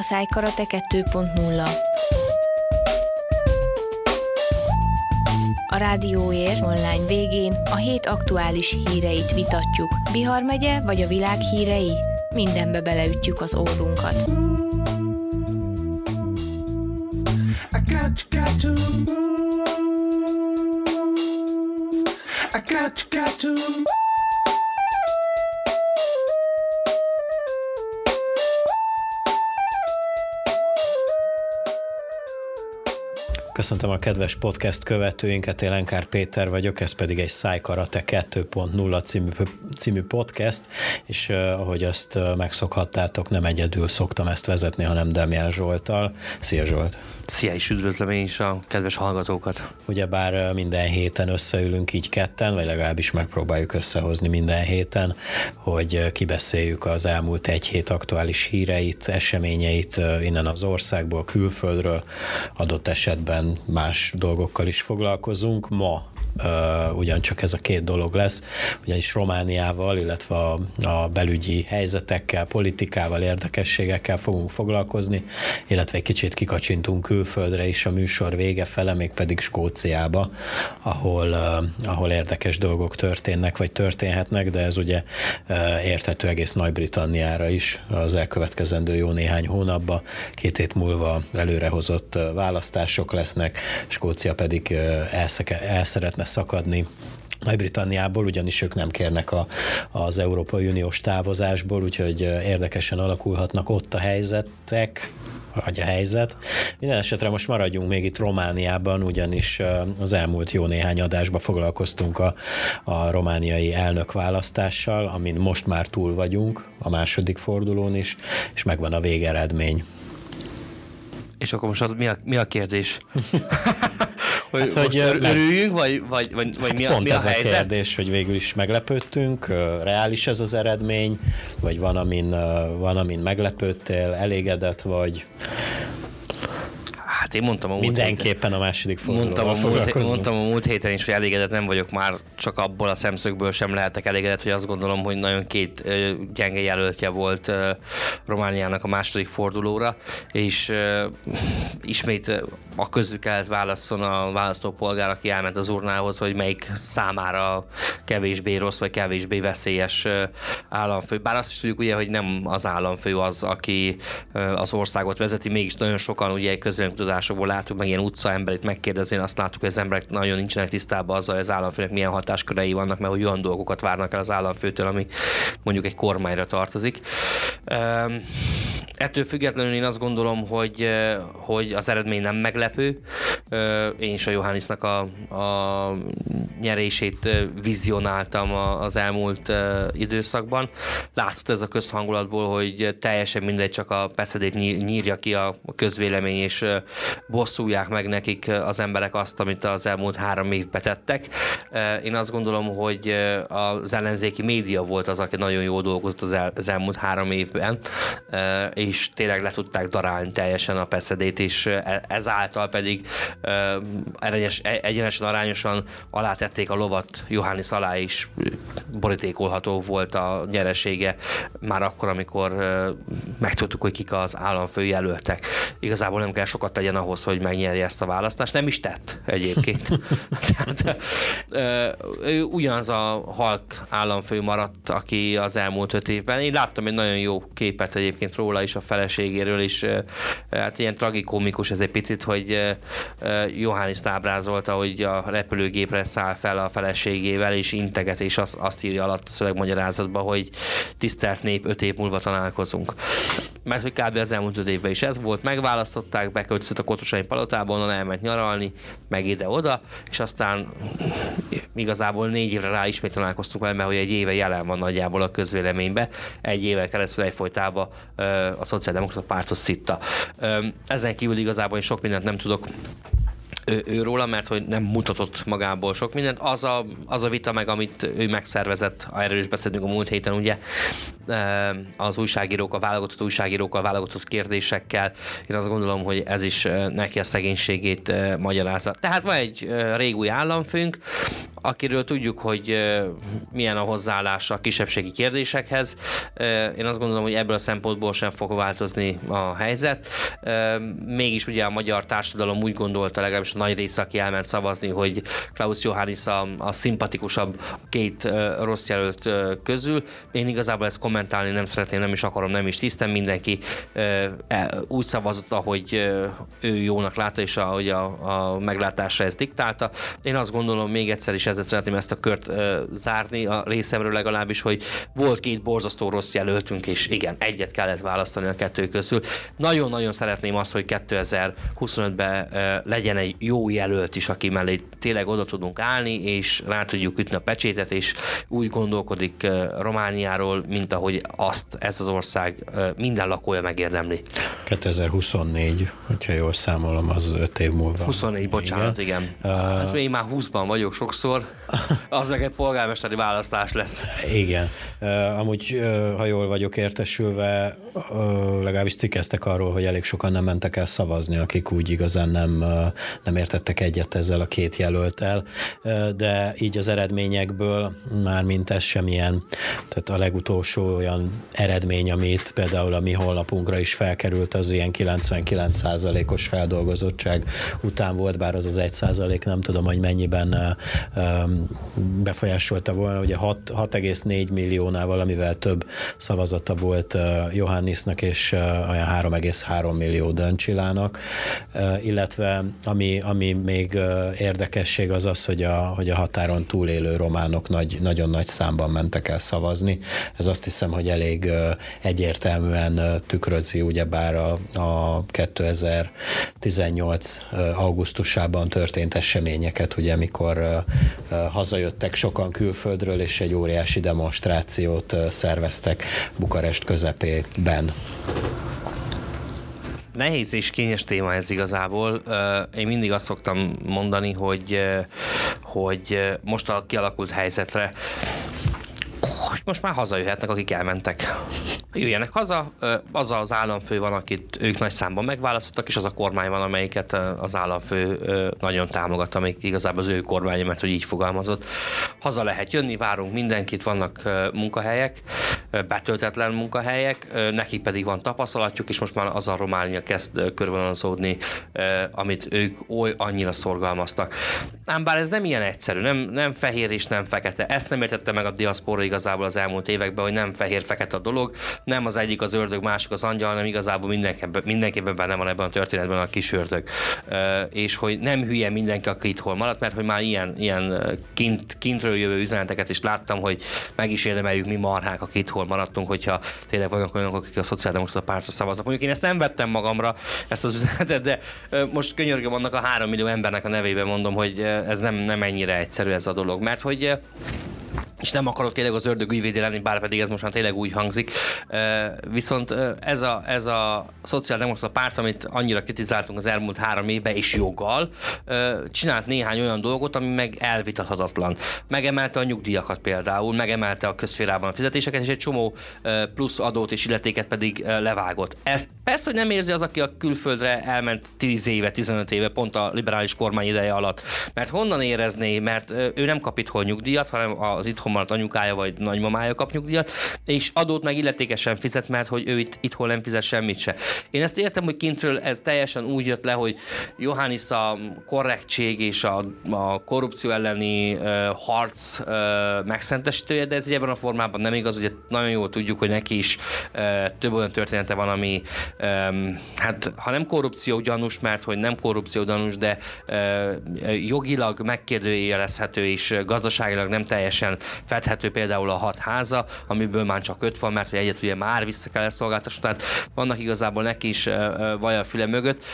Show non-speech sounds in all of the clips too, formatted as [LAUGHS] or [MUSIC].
a Szájkarate 2.0. A Rádióér online végén a hét aktuális híreit vitatjuk. Bihar megye vagy a világ hírei? Mindenbe beleütjük az órunkat. Köszöntöm a kedves podcast követőinket, én Lenkár Péter vagyok, ez pedig egy Szájkarate 2.0 című, című podcast, és uh, ahogy azt uh, megszokhattátok, nem egyedül szoktam ezt vezetni, hanem Demián Zsoltal. Szia Zsolt! Szia, és üdvözlöm én is a kedves hallgatókat. Ugyebár minden héten összeülünk így ketten, vagy legalábbis megpróbáljuk összehozni minden héten, hogy kibeszéljük az elmúlt egy hét aktuális híreit, eseményeit innen az országból, külföldről, adott esetben más dolgokkal is foglalkozunk. Ma uh, ugyancsak ez a két dolog lesz, ugyanis Romániával, illetve a, a belügyi helyzetekkel, politikával, érdekességekkel fogunk foglalkozni, illetve egy kicsit kikacsintunk külföldre is a műsor vége fele, még pedig Skóciába, ahol, ahol érdekes dolgok történnek, vagy történhetnek, de ez ugye érthető egész Nagy-Britanniára is az elkövetkezendő jó néhány hónapban. Két hét múlva előrehozott választások lesznek, Skócia pedig el, el szeretne szakadni nagy-Britanniából, ugyanis ők nem kérnek a, az Európai Uniós távozásból, úgyhogy érdekesen alakulhatnak ott a helyzetek, vagy a helyzet. Minden esetre most maradjunk még itt Romániában, ugyanis az elmúlt jó néhány adásban foglalkoztunk a, a romániai elnökválasztással, amin most már túl vagyunk, a második fordulón is, és megvan a végeredmény. És akkor most az mi a, mi a kérdés? [LAUGHS] Hogy, hát, hogy örüljünk, vagy, vagy, vagy, vagy mi, a, pont mi a ez helyzet? a kérdés, hogy végül is meglepődtünk, reális ez az eredmény, vagy van, amin, van, amin meglepődtél, elégedett vagy? Hát én mondtam a múlt Mindenképpen héten, a második mondtam a, múlt, mondtam a múlt héten is, hogy elégedett nem vagyok már, csak abból a szemszögből sem lehetek elégedett, hogy azt gondolom, hogy nagyon két gyenge jelöltje volt Romániának a második fordulóra, és ismét a közük kellett válaszol a választópolgár, aki elment az urnához, hogy melyik számára kevésbé rossz, vagy kevésbé veszélyes államfő. Bár azt is tudjuk ugye, hogy nem az államfő az, aki az országot vezeti, mégis nagyon sokan ugye közönkutatásokból látunk, meg ilyen utcaemberit megkérdezni, azt láttuk, hogy az emberek nagyon nincsenek tisztában azzal, hogy az államfőnek milyen hatáskörei vannak, mert hogy olyan dolgokat várnak el az államfőtől, ami mondjuk egy kormányra tartozik. Ettől függetlenül én azt gondolom, hogy, hogy az eredmény nem meglepő. Én is a Johannisnak a, a nyerését vizionáltam az elmúlt időszakban. Látszott ez a közhangulatból, hogy teljesen mindegy, csak a beszédét nyírja ki a közvélemény, és bosszulják meg nekik az emberek azt, amit az elmúlt három évben tettek. Én azt gondolom, hogy az ellenzéki média volt az, aki nagyon jól dolgozott az, el, az elmúlt három évben, és is tényleg le tudták darálni teljesen a peszedét, és e, ezáltal pedig egyenes, e, egyenesen arányosan alátették a lovat Johannes alá is borítékolható volt a nyeresége már akkor, amikor megtudtuk, hogy kik az államfő jelöltek. Igazából nem kell sokat tegyen ahhoz, hogy megnyerje ezt a választást. Nem is tett egyébként. [LAUGHS] Tehát, ő ugyanaz a halk államfő maradt, aki az elmúlt öt évben. Én láttam egy nagyon jó képet egyébként róla is a feleségéről is, hát ilyen tragikomikus ez egy picit, hogy Johannes ábrázolta, hogy a repülőgépre száll fel a feleségével, és integet, és azt, azt írja alatt a szövegmagyarázatban, hogy tisztelt nép, öt év múlva találkozunk. Mert hogy kb. az elmúlt évben is ez volt, megválasztották, beköltözött a Kotosai palotában, onnan elment nyaralni, meg ide-oda, és aztán igazából négy évre rá ismét találkoztunk vele, mert hogy egy éve jelen van nagyjából a közvéleménybe, egy éve keresztül egyfolytában a Szociáldemokrata párthoz szitta. Ezen kívül igazából én sok mindent nem tudok ő, ő róla, mert hogy nem mutatott magából sok mindent. Az a, az a vita meg, amit ő megszervezett, erről is beszéltünk a múlt héten, ugye az újságírók, a válogatott újságírók, a válogatott kérdésekkel. Én azt gondolom, hogy ez is neki a szegénységét magyarázza. Tehát van egy régúj államfőnk, akiről tudjuk, hogy milyen a hozzáállása a kisebbségi kérdésekhez. Én azt gondolom, hogy ebből a szempontból sem fog változni a helyzet. Mégis ugye a magyar társadalom úgy gondolta, legalábbis a nagy része, aki elment szavazni, hogy Klaus Johannis a, a szimpatikusabb két rossz jelölt közül. Én igazából ezt kommentálni nem szeretném, nem is akarom, nem is tisztem. Mindenki e, úgy szavazott, ahogy ő jónak látta, és ahogy a, a meglátása ez diktálta. Én azt gondolom, még egyszer is ezzel szeretném ezt a kört zárni, a részemről legalábbis, hogy volt két borzasztó rossz jelöltünk, és igen, egyet kellett választani a kettő közül. Nagyon-nagyon szeretném azt, hogy 2025-ben legyen egy jó jelölt is, aki mellé tényleg oda tudunk állni, és rá tudjuk ütni a pecsétet, és úgy gondolkodik Romániáról, mint ahogy azt ez az ország minden lakója megérdemli. 2024, hogyha jól számolom, az 5 év múlva. 24, bocsánat, igen. igen. Uh, hát én már 20-ban vagyok sokszor, az meg egy polgármesteri választás lesz. Igen. Amúgy, ha jól vagyok értesülve, uh, legalábbis cikkeztek arról, hogy elég sokan nem mentek el szavazni, akik úgy igazán nem, nem értettek egyet ezzel a két jelöltel, de így az eredményekből már mint ez semmilyen, tehát a legutolsó olyan eredmény, amit például a mi honlapunkra is felkerült, az ilyen 99%-os feldolgozottság után volt, bár az az 1% nem tudom, hogy mennyiben befolyásolta volna, ugye 6,4 milliónál valamivel több szavazata volt Johannisnak, és olyan 3,3 millió Döncsilának, illetve ami, ami még érdekesség az az, hogy a, hogy a határon túlélő románok nagy, nagyon nagy számban mentek el szavazni. Ez azt hiszem, hogy elég egyértelműen tükrözi ugyebár a, a 2018 augusztusában történt eseményeket, ugye mikor hazajöttek sokan külföldről, és egy óriási demonstrációt szerveztek Bukarest közepében. Nehéz és kényes téma ez igazából. Én mindig azt szoktam mondani, hogy, hogy most a kialakult helyzetre hogy most már hazajöhetnek, akik elmentek. Jöjjenek haza, az az államfő van, akit ők nagy számban megválasztottak, és az a kormány van, amelyiket az államfő nagyon támogat, amelyik igazából az ő kormánya, mert hogy így fogalmazott. Haza lehet jönni, várunk mindenkit, vannak munkahelyek, betöltetlen munkahelyek, neki pedig van tapasztalatjuk, és most már az a Románia kezd körvonalazódni, amit ők oly annyira szorgalmaztak. Ám bár ez nem ilyen egyszerű, nem, nem fehér és nem fekete. Ezt nem értette meg a diaszpora igazából az elmúlt években, hogy nem fehér-fekete a dolog, nem az egyik az ördög, másik az angyal, hanem igazából mindenképpen, mindenképpen benne van ebben a történetben a kis ördög. És hogy nem hülye mindenki, aki itthon maradt, mert hogy már ilyen, ilyen kint, kintről jövő üzeneteket is láttam, hogy meg is érdemeljük mi marhák, akik itthon maradtunk, hogyha tényleg vannak olyanok, akik a szociáldemokrata pártra szavaznak. Mondjuk én ezt nem vettem magamra, ezt az üzenetet, de most könyörgöm annak a három millió embernek a nevében mondom, hogy ez nem, nem ennyire egyszerű ez a dolog, mert hogy és nem akarok tényleg az ördög ügyvédé lenni, bár pedig ez most már tényleg úgy hangzik. Viszont ez a, ez a szociáldemokrata párt, amit annyira kritizáltunk az elmúlt három évben, és joggal, csinált néhány olyan dolgot, ami meg elvitathatatlan. Megemelte a nyugdíjakat például, megemelte a közférában a fizetéseket, és egy csomó plusz adót és illetéket pedig levágott. Ezt persze, hogy nem érzi az, aki a külföldre elment 10 éve, 15 éve, pont a liberális kormány ideje alatt. Mert honnan érezné, mert ő nem kap itthon nyugdíjat, hanem az itthon maradt anyukája vagy nagymamája kap nyugdíjat, és adót meg illetékesen fizet, mert hogy ő itt, itthon nem fizet semmit se. Én ezt értem, hogy kintről ez teljesen úgy jött le, hogy Johannis a korrektség és a, a korrupció elleni uh, harc uh, megszentesítője, de ez ebben a formában nem igaz, ugye nagyon jól tudjuk, hogy neki is uh, több olyan története van, ami um, hát ha nem korrupció gyanús, mert hogy nem korrupció gyanús, de uh, jogilag megkérdőjelezhető és gazdaságilag nem teljesen fedhető például a hat háza, amiből már csak öt van, mert egyet ugye már vissza kell szolgáltatni, tehát vannak igazából neki is vaj a füle mögött.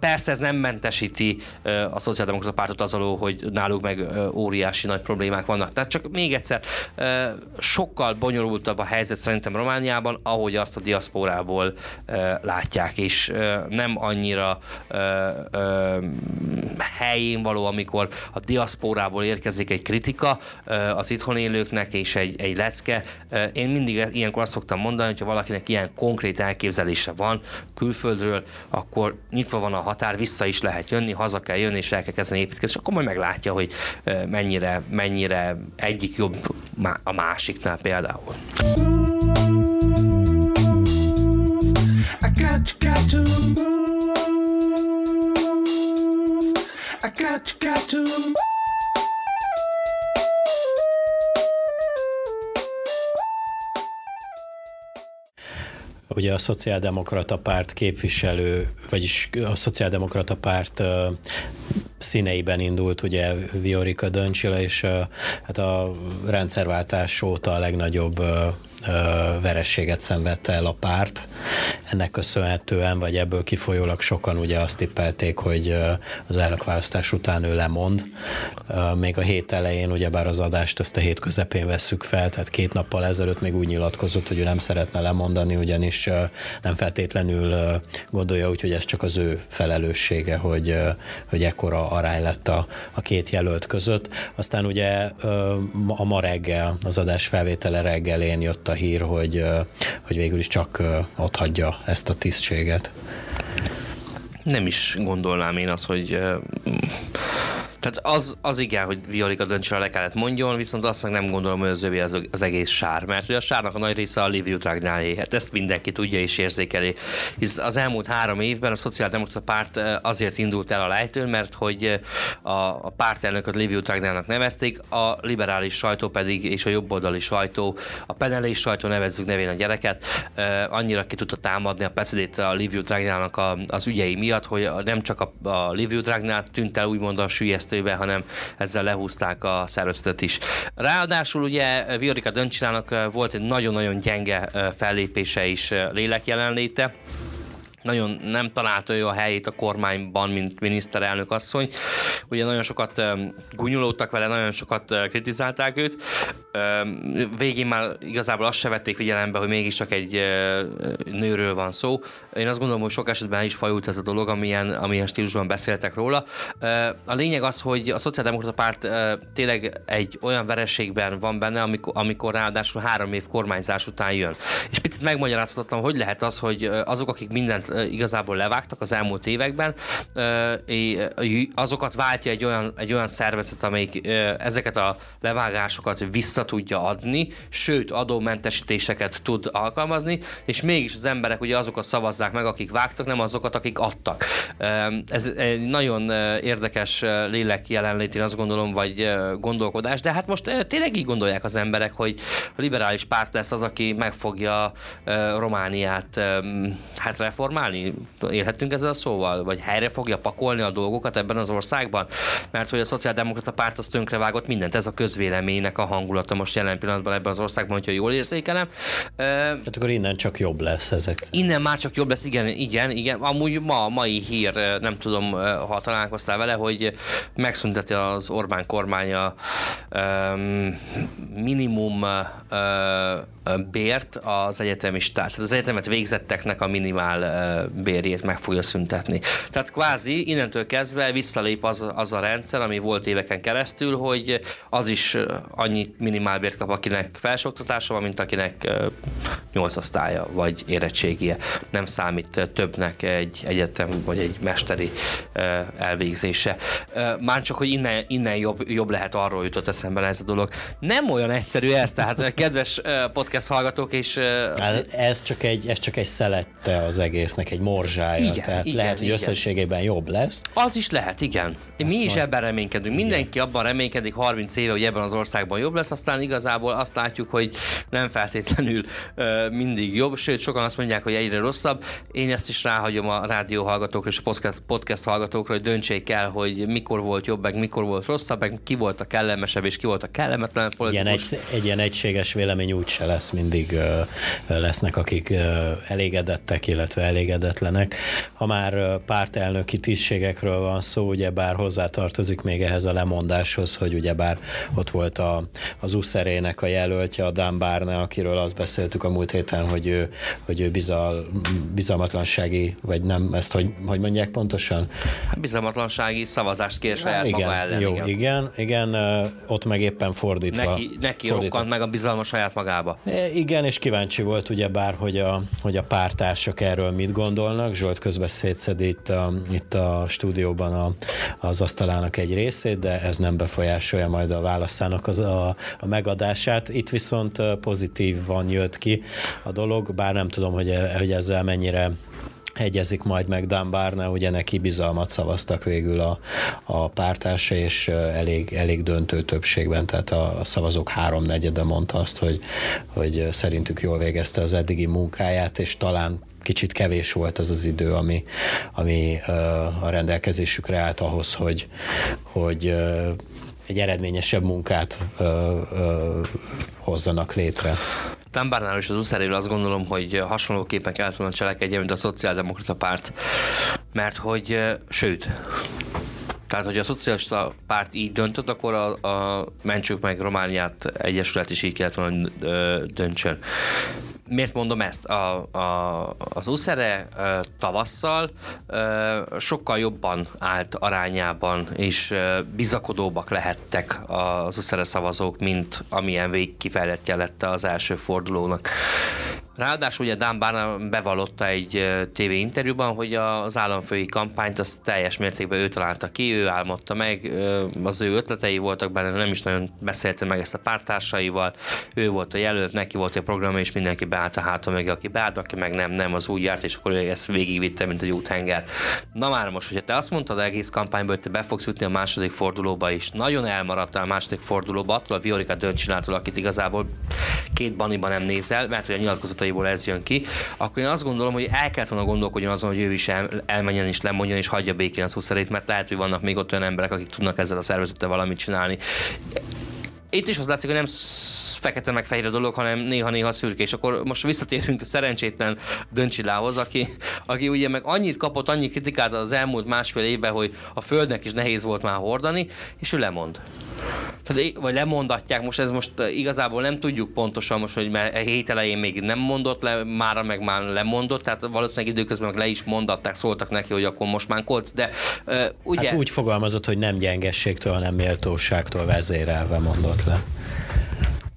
Persze ez nem mentesíti a szociáldemokrata pártot az alól, hogy náluk meg óriási nagy problémák vannak. Tehát csak még egyszer, sokkal bonyolultabb a helyzet szerintem Romániában, ahogy azt a diaszporából látják, és nem annyira helyén való, amikor a diaszporából érkezik egy kritika az itthoni élőknek és egy, egy lecke. Én mindig ilyenkor azt szoktam mondani, hogy ha valakinek ilyen konkrét elképzelése van külföldről, akkor nyitva van a határ, vissza is lehet jönni, haza kell jönni, és el kell kezdeni építkezni, és akkor majd meglátja, hogy mennyire, mennyire egyik jobb a másiknál például. I got, got to move. I got, got to move. Ugye a Szociáldemokrata Párt képviselő, vagyis a Szociáldemokrata Párt színeiben indult ugye Viorika Döncsila, és hát a rendszerváltás óta a legnagyobb verességet szenvedte el a párt. Ennek köszönhetően, vagy ebből kifolyólag sokan ugye azt tippelték, hogy az elnökválasztás után ő lemond. Még a hét elején, ugyebár az adást ezt a hét közepén vesszük fel, tehát két nappal ezelőtt még úgy nyilatkozott, hogy ő nem szeretne lemondani, ugyanis nem feltétlenül gondolja úgy, hogy ez csak az ő felelőssége, hogy, hogy ekkora arány lett a, a két jelölt között. Aztán ugye a ma reggel, az adás felvétele reggelén jött a hír, hogy, hogy végül is csak ott hagyja ezt a tisztséget. Nem is gondolnám én azt, hogy tehát az, az igen, hogy Violika döntsre le kellett mondjon, viszont azt meg nem gondolom, hogy az övé az, az egész sár, mert ugye a sárnak a nagy része a Liviu Dragnálé, hát ezt mindenki tudja és érzékeli. Hisz az elmúlt három évben a Szociáldemokrata Párt azért indult el a lejtőn, mert hogy a, a pártelnököt Liviu Dragnálnak nevezték, a liberális sajtó pedig és a jobboldali sajtó, a penelés sajtó nevezzük nevén a gyereket, annyira ki tudta támadni a pecedét a Liviu Dragnálnak az ügyei miatt, hogy nem csak a, a Liviu Dragnál tűnt el úgymond a sülyeztő szerkesztőbe, hanem ezzel lehúzták a szervezetet is. Ráadásul ugye Viorika Döncsinának volt egy nagyon-nagyon gyenge fellépése is lélek jelenléte, nagyon nem találta ő a helyét a kormányban, mint miniszterelnök asszony. Ugye nagyon sokat gunyolódtak vele, nagyon sokat kritizálták őt. Végén már igazából azt se vették figyelembe, hogy mégiscsak egy nőről van szó. Én azt gondolom, hogy sok esetben is fajult ez a dolog, amilyen, amilyen stílusban beszéltek róla. A lényeg az, hogy a Szociáldemokrata Párt tényleg egy olyan vereségben van benne, amikor, amikor ráadásul három év kormányzás után jön. És picit megmagyarázhatatlan, hogy lehet az, hogy azok, akik mindent igazából levágtak az elmúlt években, azokat váltja egy olyan, egy olyan szervezet, amelyik ezeket a levágásokat vissza tudja adni, sőt adómentesítéseket tud alkalmazni, és mégis az emberek ugye azokat szavazzák meg, akik vágtak, nem azokat, akik adtak. Ez egy nagyon érdekes lélek jelenlét, én azt gondolom, vagy gondolkodás, de hát most tényleg így gondolják az emberek, hogy a liberális párt lesz az, aki meg fogja Romániát hát reformálni, normálni? Élhetünk ezzel a szóval? Vagy helyre fogja pakolni a dolgokat ebben az országban? Mert hogy a Szociáldemokrata párt az tönkrevágott mindent. Ez a közvéleménynek a hangulata most jelen pillanatban ebben az országban, hogyha jól érzékelem. Tehát akkor innen csak jobb lesz ezek. Innen már csak jobb lesz, igen, igen, igen. Amúgy ma, mai hír, nem tudom, ha találkoztál vele, hogy megszünteti az Orbán kormánya um, minimum uh, bért az egyetemistát. Tehát az egyetemet végzetteknek a minimál bérjét meg fogja szüntetni. Tehát kvázi innentől kezdve visszalép az, az a rendszer, ami volt éveken keresztül, hogy az is annyi minimálbért kap, akinek felsőoktatása van, mint akinek nyolc osztálya vagy érettségie. Nem számít többnek egy egyetem vagy egy mesteri elvégzése. Már csak, hogy innen, innen jobb, jobb lehet arról jutott eszembe ez a dolog. Nem olyan egyszerű ez, tehát kedves podcast podcast hallgatók, és... Hát ez, csak egy, ez csak egy szelette az egésznek, egy morzsája, igen, tehát igen, lehet, hogy igen. összességében jobb lesz. Az is lehet, igen. Azt Mi is majd... ebben reménykedünk. Igen. Mindenki abban reménykedik 30 éve, hogy ebben az országban jobb lesz, aztán igazából azt látjuk, hogy nem feltétlenül uh, mindig jobb, sőt, sokan azt mondják, hogy egyre rosszabb. Én ezt is ráhagyom a rádió hallgatókra és a podcast, podcast hallgatókra, hogy döntsék el, hogy mikor volt jobb, meg mikor volt rosszabb, meg ki volt a kellemesebb, és ki volt a kellemetlen politikus. Ilyen egy, egy ilyen egységes vélemény úgy se lesz lesz, mindig lesznek, akik elégedettek, illetve elégedetlenek. Ha már pártelnöki tisztségekről van szó, ugye bár hozzátartozik még ehhez a lemondáshoz, hogy ugye bár ott volt a, az Uszerének a jelöltje, a Dan Barne, akiről azt beszéltük a múlt héten, hogy ő, hogy ő bizal, bizalmatlansági, vagy nem, ezt hogy, hogy mondják pontosan? Bizalmatlansági szavazást kér saját igen, maga ellen. Jó, igen. igen, igen, ott meg éppen fordítva. Neki, neki fordítva. rokkant meg a bizalma saját magába. E, igen, és kíváncsi volt ugye bár, hogy a, hogy a pártársak erről mit gondolnak. Zsolt közben szétszedi itt a, itt a stúdióban a, az asztalának egy részét, de ez nem befolyásolja majd a válaszának az a, a megadását. Itt viszont pozitívan jött ki a dolog, bár nem tudom, hogy, hogy ezzel mennyire egyezik majd meg Dan Barna, ugye neki bizalmat szavaztak végül a, a pártársa, és elég, elég döntő többségben, tehát a, a szavazók háromnegyede mondta azt, hogy, hogy szerintük jól végezte az eddigi munkáját, és talán kicsit kevés volt az az idő, ami, ami a rendelkezésükre állt ahhoz, hogy, hogy egy eredményesebb munkát ö, ö, hozzanak létre. Tambárnál és az uszeréről azt gondolom, hogy hasonlóképpen kellett volna cselekedjen, mint a Szociáldemokrata Párt, mert hogy, sőt, tehát, hogy a szocialista párt így döntött, akkor a, a Mentsük meg Romániát Egyesület is így kellett volna döntsön. Miért mondom ezt? A, a, az USZERE tavasszal sokkal jobban állt arányában, és bizakodóbbak lehettek az USZERE szavazók, mint amilyen végig kifejlettje lett az első fordulónak. Ráadásul ugye Dan Barna bevallotta egy TV interjúban, hogy az államfői kampányt az teljes mértékben ő találta ki, ő álmodta meg, az ő ötletei voltak benne, nem is nagyon beszélte meg ezt a pártársaival, ő volt a jelölt, neki volt a program, és mindenki beállt a háta meg, aki beállt, aki meg nem, nem, az úgy járt, és akkor ezt végigvitte, mint egy úthenger. Na már most, hogyha te azt mondtad egész kampányban, hogy te be fogsz jutni a második fordulóba is, nagyon elmaradtál a második fordulóba, attól a Viorika Döncsinától, akit igazából két baniban nem nézel, mert hogy a nyilatkozataiból ez jön ki, akkor én azt gondolom, hogy el kellett volna gondolkodjon azon, hogy ő is el, elmenjen és lemondjon és hagyja békén az huszerét, mert lehet, hogy vannak még ott olyan emberek, akik tudnak ezzel a szervezettel valamit csinálni itt is az látszik, hogy nem fekete meg fehér a dolog, hanem néha-néha szürke. És akkor most visszatérünk a szerencsétlen Döncsilához, aki, aki ugye meg annyit kapott, annyi kritikát az elmúlt másfél évben, hogy a földnek is nehéz volt már hordani, és ő lemond. Tehát, vagy lemondatják, most ez most igazából nem tudjuk pontosan most, hogy mert hét elején még nem mondott le, mára meg már lemondott, tehát valószínűleg időközben meg le is mondatták, szóltak neki, hogy akkor most már kodsz, de uh, ugye... Hát úgy fogalmazott, hogy nem gyengességtől, hanem méltóságtól vezérelve mondott le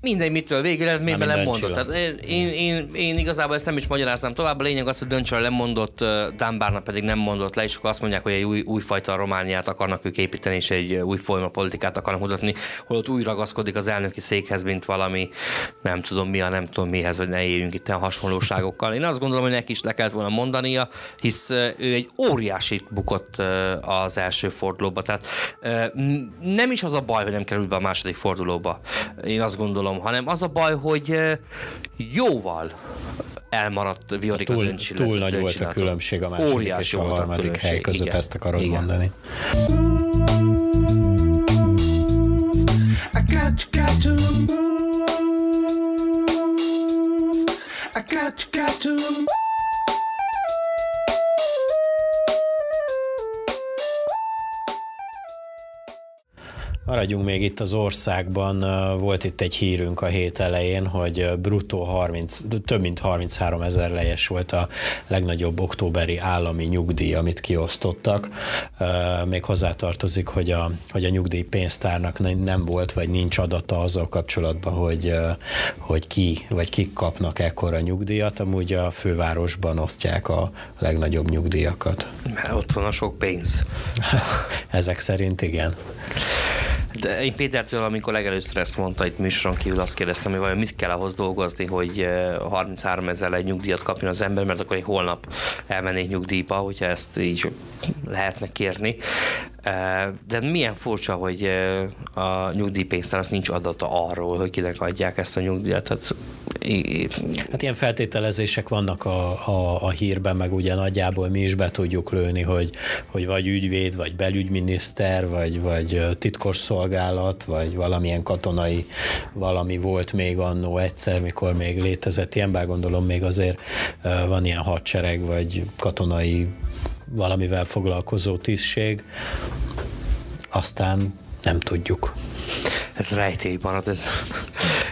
mindegy, mitől végeredményben lemondott. Tehát én, én, én, igazából ezt nem is magyarázom tovább. A lényeg az, hogy Döncsről lemondott, Dambárna pedig nem mondott le, és akkor azt mondják, hogy egy új, újfajta Romániát akarnak ők építeni, és egy új folyama politikát akarnak mutatni, holott úgy ragaszkodik az elnöki székhez, mint valami, nem tudom mi a nem tudom mihez, vagy ne éljünk itt a hasonlóságokkal. Én azt gondolom, hogy neki is le kellett volna mondania, hisz ő egy óriási bukott az első fordulóba. Tehát nem is az a baj, hogy nem került be a második fordulóba. Én azt gondolom, mondom, hanem az a baj, hogy jóval elmaradt Viorika túl, Túl nagy volt a különbség a második Óriási és a harmadik hely között, igen. ezt akarod igen. mondani. I got, got to move. I got, got to move. Maradjunk még itt az országban. Volt itt egy hírünk a hét elején, hogy bruttó 30, több mint 33 ezer lejes volt a legnagyobb októberi állami nyugdíj, amit kiosztottak. Még hozzátartozik, hogy a, hogy a nyugdíjpénztárnak nem volt, vagy nincs adata azzal kapcsolatban, hogy, hogy ki, vagy kik kapnak ekkora nyugdíjat. Amúgy a fővárosban osztják a legnagyobb nyugdíjakat. Mert ott van a sok pénz. Ezek szerint igen. De én Pétertől, amikor legelőször ezt mondta itt műsoron kívül, azt kérdeztem, hogy vajon mit kell ahhoz dolgozni, hogy 33 ezer egy nyugdíjat kapjon az ember, mert akkor egy holnap elmennék nyugdíjba, hogyha ezt így lehetne kérni. De milyen furcsa, hogy a nyugdíjpénztárak nincs adata arról, hogy kinek adják ezt a nyugdíjat. Hát, hát ilyen feltételezések vannak a, a, a hírben, meg ugye nagyjából mi is be tudjuk lőni, hogy, hogy vagy ügyvéd, vagy belügyminiszter, vagy, vagy titkos szolgálat, vagy valamilyen katonai valami volt még annó egyszer, mikor még létezett ilyen, bár gondolom még azért van ilyen hadsereg, vagy katonai valamivel foglalkozó tisztség, aztán nem tudjuk. Ez rejtély marad, ez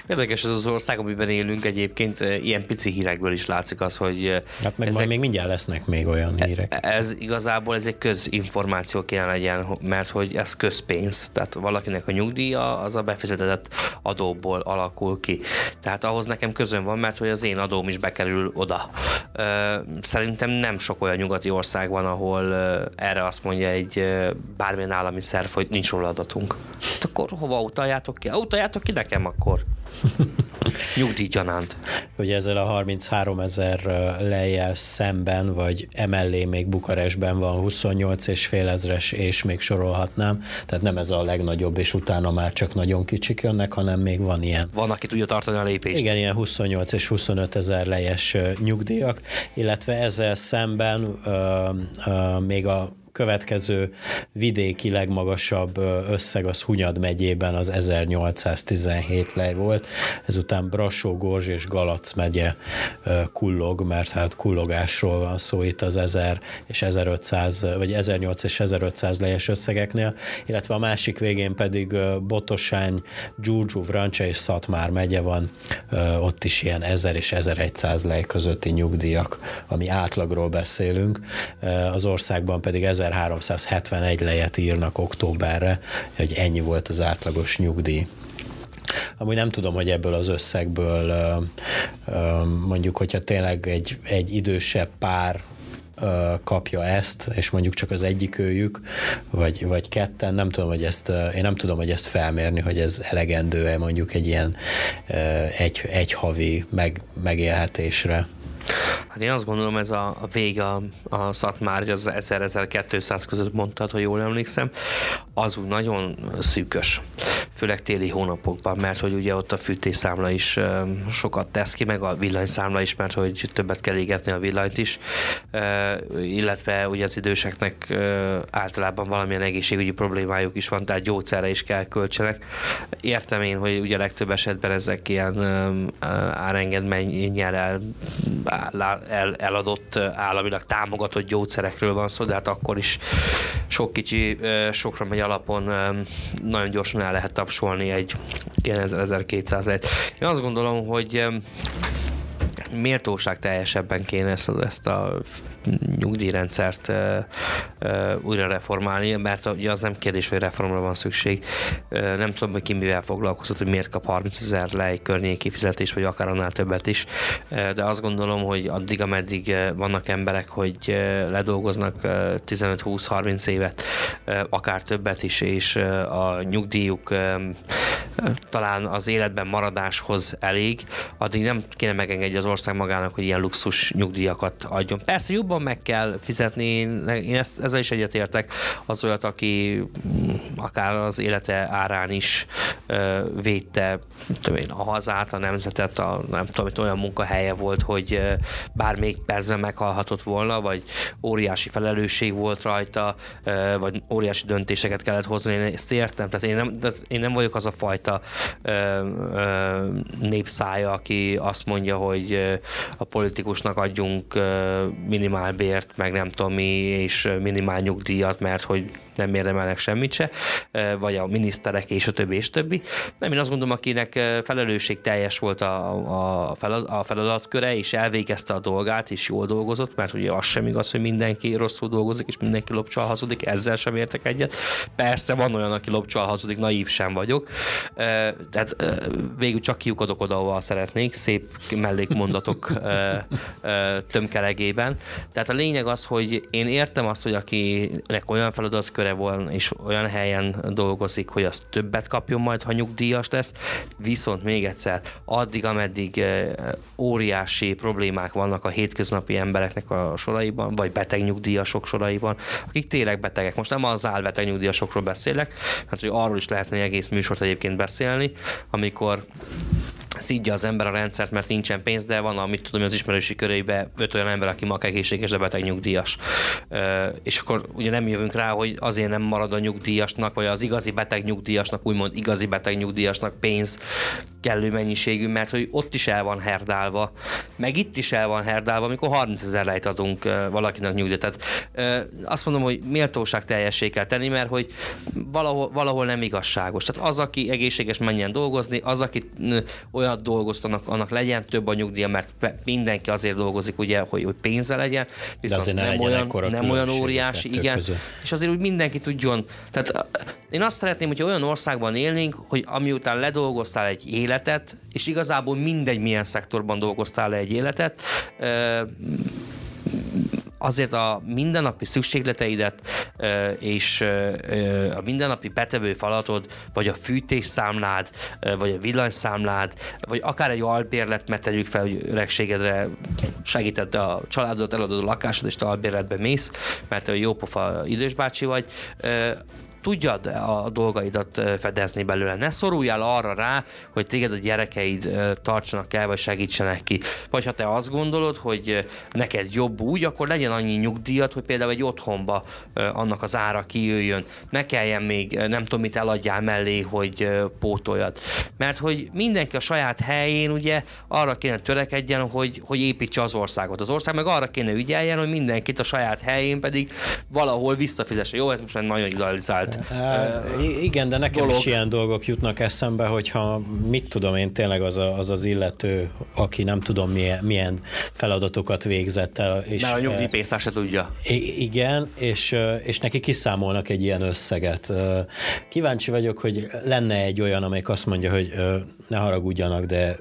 Érdekes ez az ország, amiben élünk egyébként, ilyen pici hírekből is látszik az, hogy... Hát meg ezek, majd még mindjárt lesznek még olyan e- hírek. Ez igazából ez egy közinformáció kéne legyen, mert hogy ez közpénz, tehát valakinek a nyugdíja az a befizetett adóból alakul ki. Tehát ahhoz nekem közön van, mert hogy az én adóm is bekerül oda. Szerintem nem sok olyan nyugati ország van, ahol erre azt mondja egy bármilyen állami szerv, hogy nincs róla adatunk. Hát akkor hova utaljátok ki? Utaljátok ki nekem akkor. [LAUGHS] Nyugdíjgyanánt. Ugye ezzel a 33 ezer lejjel szemben, vagy emellé még Bukarestben van 28 és fél ezres, és még sorolhatnám. Tehát nem ez a legnagyobb, és utána már csak nagyon kicsik jönnek, hanem még van ilyen. Van, aki tudja tartani a lépést. Igen, ilyen 28 és 25 ezer lejes nyugdíjak, illetve ezzel szemben ö, ö, még a következő vidéki legmagasabb összeg az Hunyad megyében az 1817 lej volt, ezután Brassó, Gorzs és Galac megye kullog, mert hát kullogásról van szó itt az 1000 és 1500, vagy 1800 és 1500 lejes összegeknél, illetve a másik végén pedig Botosány, Gyurgyú, Vrancsa és Szatmár megye van, ott is ilyen 1000 és 1100 lej közötti nyugdíjak, ami átlagról beszélünk, az országban pedig 1000 1371 lejet írnak októberre, hogy ennyi volt az átlagos nyugdíj. Amúgy nem tudom, hogy ebből az összegből mondjuk, hogyha tényleg egy, egy idősebb pár kapja ezt, és mondjuk csak az egyik őjük, vagy, vagy ketten, nem tudom, hogy ezt, én nem tudom, hogy ezt felmérni, hogy ez elegendő-e mondjuk egy ilyen egy, egy havi meg, megélhetésre. Hát én azt gondolom, ez a, a vége a, a Szatmár, az 1000-1200 között mondtad, ha jól emlékszem, az úgy nagyon szűkös, főleg téli hónapokban, mert hogy ugye ott a fűtésszámla is sokat tesz ki, meg a villanyszámla is, mert hogy többet kell égetni a villanyt is, illetve ugye az időseknek általában valamilyen egészségügyi problémájuk is van, tehát gyógyszerre is kell költsenek. Értem én, hogy ugye legtöbb esetben ezek ilyen árengedménnyel el el, eladott, államilag támogatott gyógyszerekről van szó, de hát akkor is sok kicsi, sokra megy alapon nagyon gyorsan el lehet tapsolni egy ilyen 1200 et Én azt gondolom, hogy méltóság teljesebben kéne ezt, ezt a nyugdíjrendszert újra reformálni, mert ugye az nem kérdés, hogy reformra van szükség. Nem tudom, hogy ki mivel foglalkozott, hogy miért kap 30 ezer lej környéki fizetés, vagy akár annál többet is, de azt gondolom, hogy addig, ameddig vannak emberek, hogy ledolgoznak uh, 15-20-30 évet, akár többet is, és a nyugdíjuk talán az életben maradáshoz elég, addig nem kéne megengedni az ország magának, hogy ilyen luxus nyugdíjakat adjon. Persze jobban meg kell fizetni, én ezt, ezzel is egyetértek, az olyat, aki akár az élete árán is ö, védte én, a hazát, a nemzetet, a, nem tudom, hogy olyan munkahelye volt, hogy bármelyik percben meghalhatott volna, vagy óriási felelősség volt rajta, ö, vagy óriási döntéseket kellett hozni, én ezt értem, tehát én nem, én nem vagyok az a fajta ö, ö, népszája, aki azt mondja, hogy a politikusnak adjunk minimálbért, meg nem tudom mi, és minimál nyugdíjat, mert hogy nem érdemelnek semmit se, vagy a miniszterek és a többi és többi. Nem, én azt gondolom, akinek felelősség teljes volt a, a, feladat, a feladatköre, és elvégezte a dolgát, és jól dolgozott, mert ugye az sem igaz, hogy mindenki rosszul dolgozik, és mindenki lopcsal hazudik, ezzel sem értek egyet. Persze van olyan, aki lopcsal hazudik, naív sem vagyok. Tehát végül csak kiukadok oda, ahol szeretnék, szép mellékmondatok tömkelegében. Tehát a lényeg az, hogy én értem azt, hogy akinek olyan feladatköre van, és olyan helyen dolgozik, hogy az többet kapjon majd, ha nyugdíjas lesz, viszont még egyszer, addig, ameddig óriási problémák vannak a hétköznapi embereknek a soraiban, vagy beteg nyugdíjasok soraiban, akik tényleg betegek. Most nem az álbeteg nyugdíjasokról beszélek, hát hogy arról is lehetne egész műsort egyébként beszélni, amikor szídja az ember a rendszert, mert nincsen pénz, de van, amit tudom, az ismerősi körébe öt olyan ember, aki ma egészséges, de beteg nyugdíjas. És akkor ugye nem jövünk rá, hogy azért nem marad a nyugdíjasnak, vagy az igazi beteg nyugdíjasnak, úgymond igazi beteg nyugdíjasnak pénz kellő mennyiségű, mert hogy ott is el van herdálva, meg itt is el van herdálva, amikor 30 ezer lejt adunk valakinek nyugdíjat. Tehát azt mondom, hogy méltóság teljessé kell tenni, mert hogy valahol, valahol nem igazságos. Tehát az, aki egészséges menjen dolgozni, az, aki olyat dolgoztanak, annak legyen több a nyugdíja, mert mindenki azért dolgozik, ugye, hogy, hogy pénze legyen, viszont nem, olyan, nem olyan óriási, igen, közül. és azért úgy mindenki tudjon. Tehát én azt szeretném, hogy olyan országban élnénk, hogy amiután ledolgoztál egy életet, és igazából mindegy milyen szektorban dolgoztál le egy életet, azért a mindennapi szükségleteidet és a mindennapi betevő falatod, vagy a fűtésszámlád, vagy a villanyszámlád, vagy akár egy albérlet, mert tegyük fel, hogy öregségedre segített a családodat, eladod a lakásod, és te albérletbe mész, mert te jópofa idős bácsi vagy, tudjad a dolgaidat fedezni belőle. Ne szoruljál arra rá, hogy téged a gyerekeid tartsanak el, vagy segítsenek ki. Vagy ha te azt gondolod, hogy neked jobb úgy, akkor legyen annyi nyugdíjat, hogy például egy otthonba annak az ára kijöjjön. Ne kelljen még nem tudom mit eladjál mellé, hogy pótoljad. Mert hogy mindenki a saját helyén ugye arra kéne törekedjen, hogy, hogy építse az országot. Az ország meg arra kéne ügyeljen, hogy mindenkit a saját helyén pedig valahol visszafizesse. Jó, ez most nagyon idealizált Uh, igen, de nekem dolog. is ilyen dolgok jutnak eszembe, hogyha mit tudom én, tényleg az a, az, az illető, aki nem tudom milyen, milyen feladatokat végzett el. És, Mert a nyugdíjpénztár se tudja. Igen, és, és neki kiszámolnak egy ilyen összeget. Kíváncsi vagyok, hogy lenne egy olyan, amelyik azt mondja, hogy ne haragudjanak, de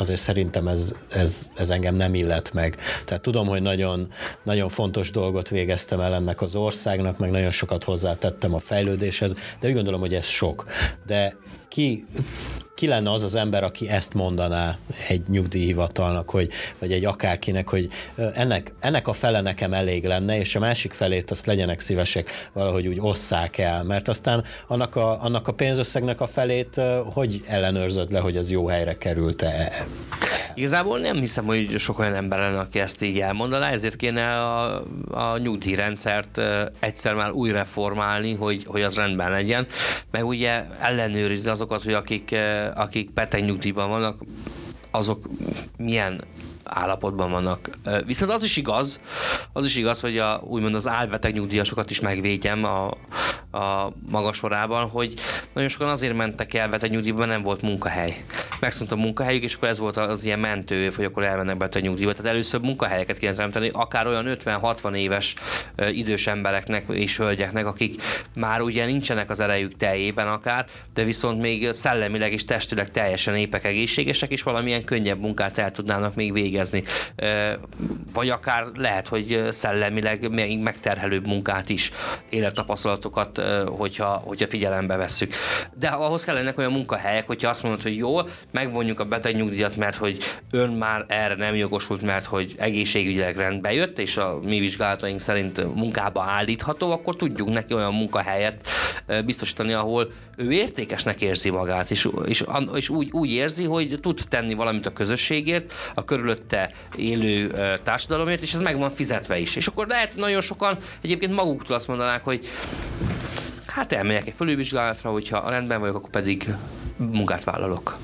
azért szerintem ez, ez, ez engem nem illet meg. Tehát tudom, hogy nagyon, nagyon fontos dolgot végeztem el ennek az országnak, meg nagyon sokat hozzátettem a fejlődéshez, de úgy gondolom, hogy ez sok. De ki ki lenne az az ember, aki ezt mondaná egy nyugdíjhivatalnak, hogy, vagy egy akárkinek, hogy ennek, ennek a fele nekem elég lenne, és a másik felét azt legyenek szívesek valahogy úgy osszák el, mert aztán annak a, annak a pénzösszegnek a felét hogy ellenőrzöd le, hogy az jó helyre került-e? Igazából nem hiszem, hogy sok olyan ember lenne, aki ezt így elmondaná, ezért kéne a, a nyugdíjrendszert egyszer már újra reformálni, hogy, hogy az rendben legyen, meg ugye ellenőrizni azokat, hogy akik akik beteg nyugdíjban vannak, azok milyen állapotban vannak. Viszont az is igaz, az is igaz, hogy a, úgymond az álbeteg nyugdíjasokat is megvédjem a, a magas sorában, hogy nagyon sokan azért mentek el beteg nyugdíjba, nem volt munkahely. Megszűnt a munkahelyük, és akkor ez volt az ilyen mentő, hogy akkor elmennek beteg nyugdíjba. Tehát először munkahelyeket kéne teremteni, akár olyan 50-60 éves idős embereknek és hölgyeknek, akik már ugye nincsenek az erejük teljében akár, de viszont még szellemileg és testileg teljesen épek egészségesek, és valamilyen könnyebb munkát el tudnának még végezni. Vagy akár lehet, hogy szellemileg még megterhelőbb munkát is, élettapasztalatokat, hogyha, hogyha figyelembe vesszük. De ahhoz kellenek olyan munkahelyek, hogyha azt mondod, hogy jó, megvonjuk a betegnyugdíjat, mert hogy ön már erre nem jogosult, mert hogy egészségügyileg rendbe jött, és a mi vizsgálataink szerint munkába állítható, akkor tudjuk neki olyan munkahelyet biztosítani, ahol ő értékesnek érzi magát, és, és, és úgy, úgy érzi, hogy tud tenni valamit a közösségért, a körülötte élő társadalomért, és ez meg van fizetve is. És akkor lehet nagyon sokan egyébként maguktól azt mondanák, hogy hát elmegyek egy fölülvizsgálatra, hogyha rendben vagyok, akkor pedig munkát vállalok.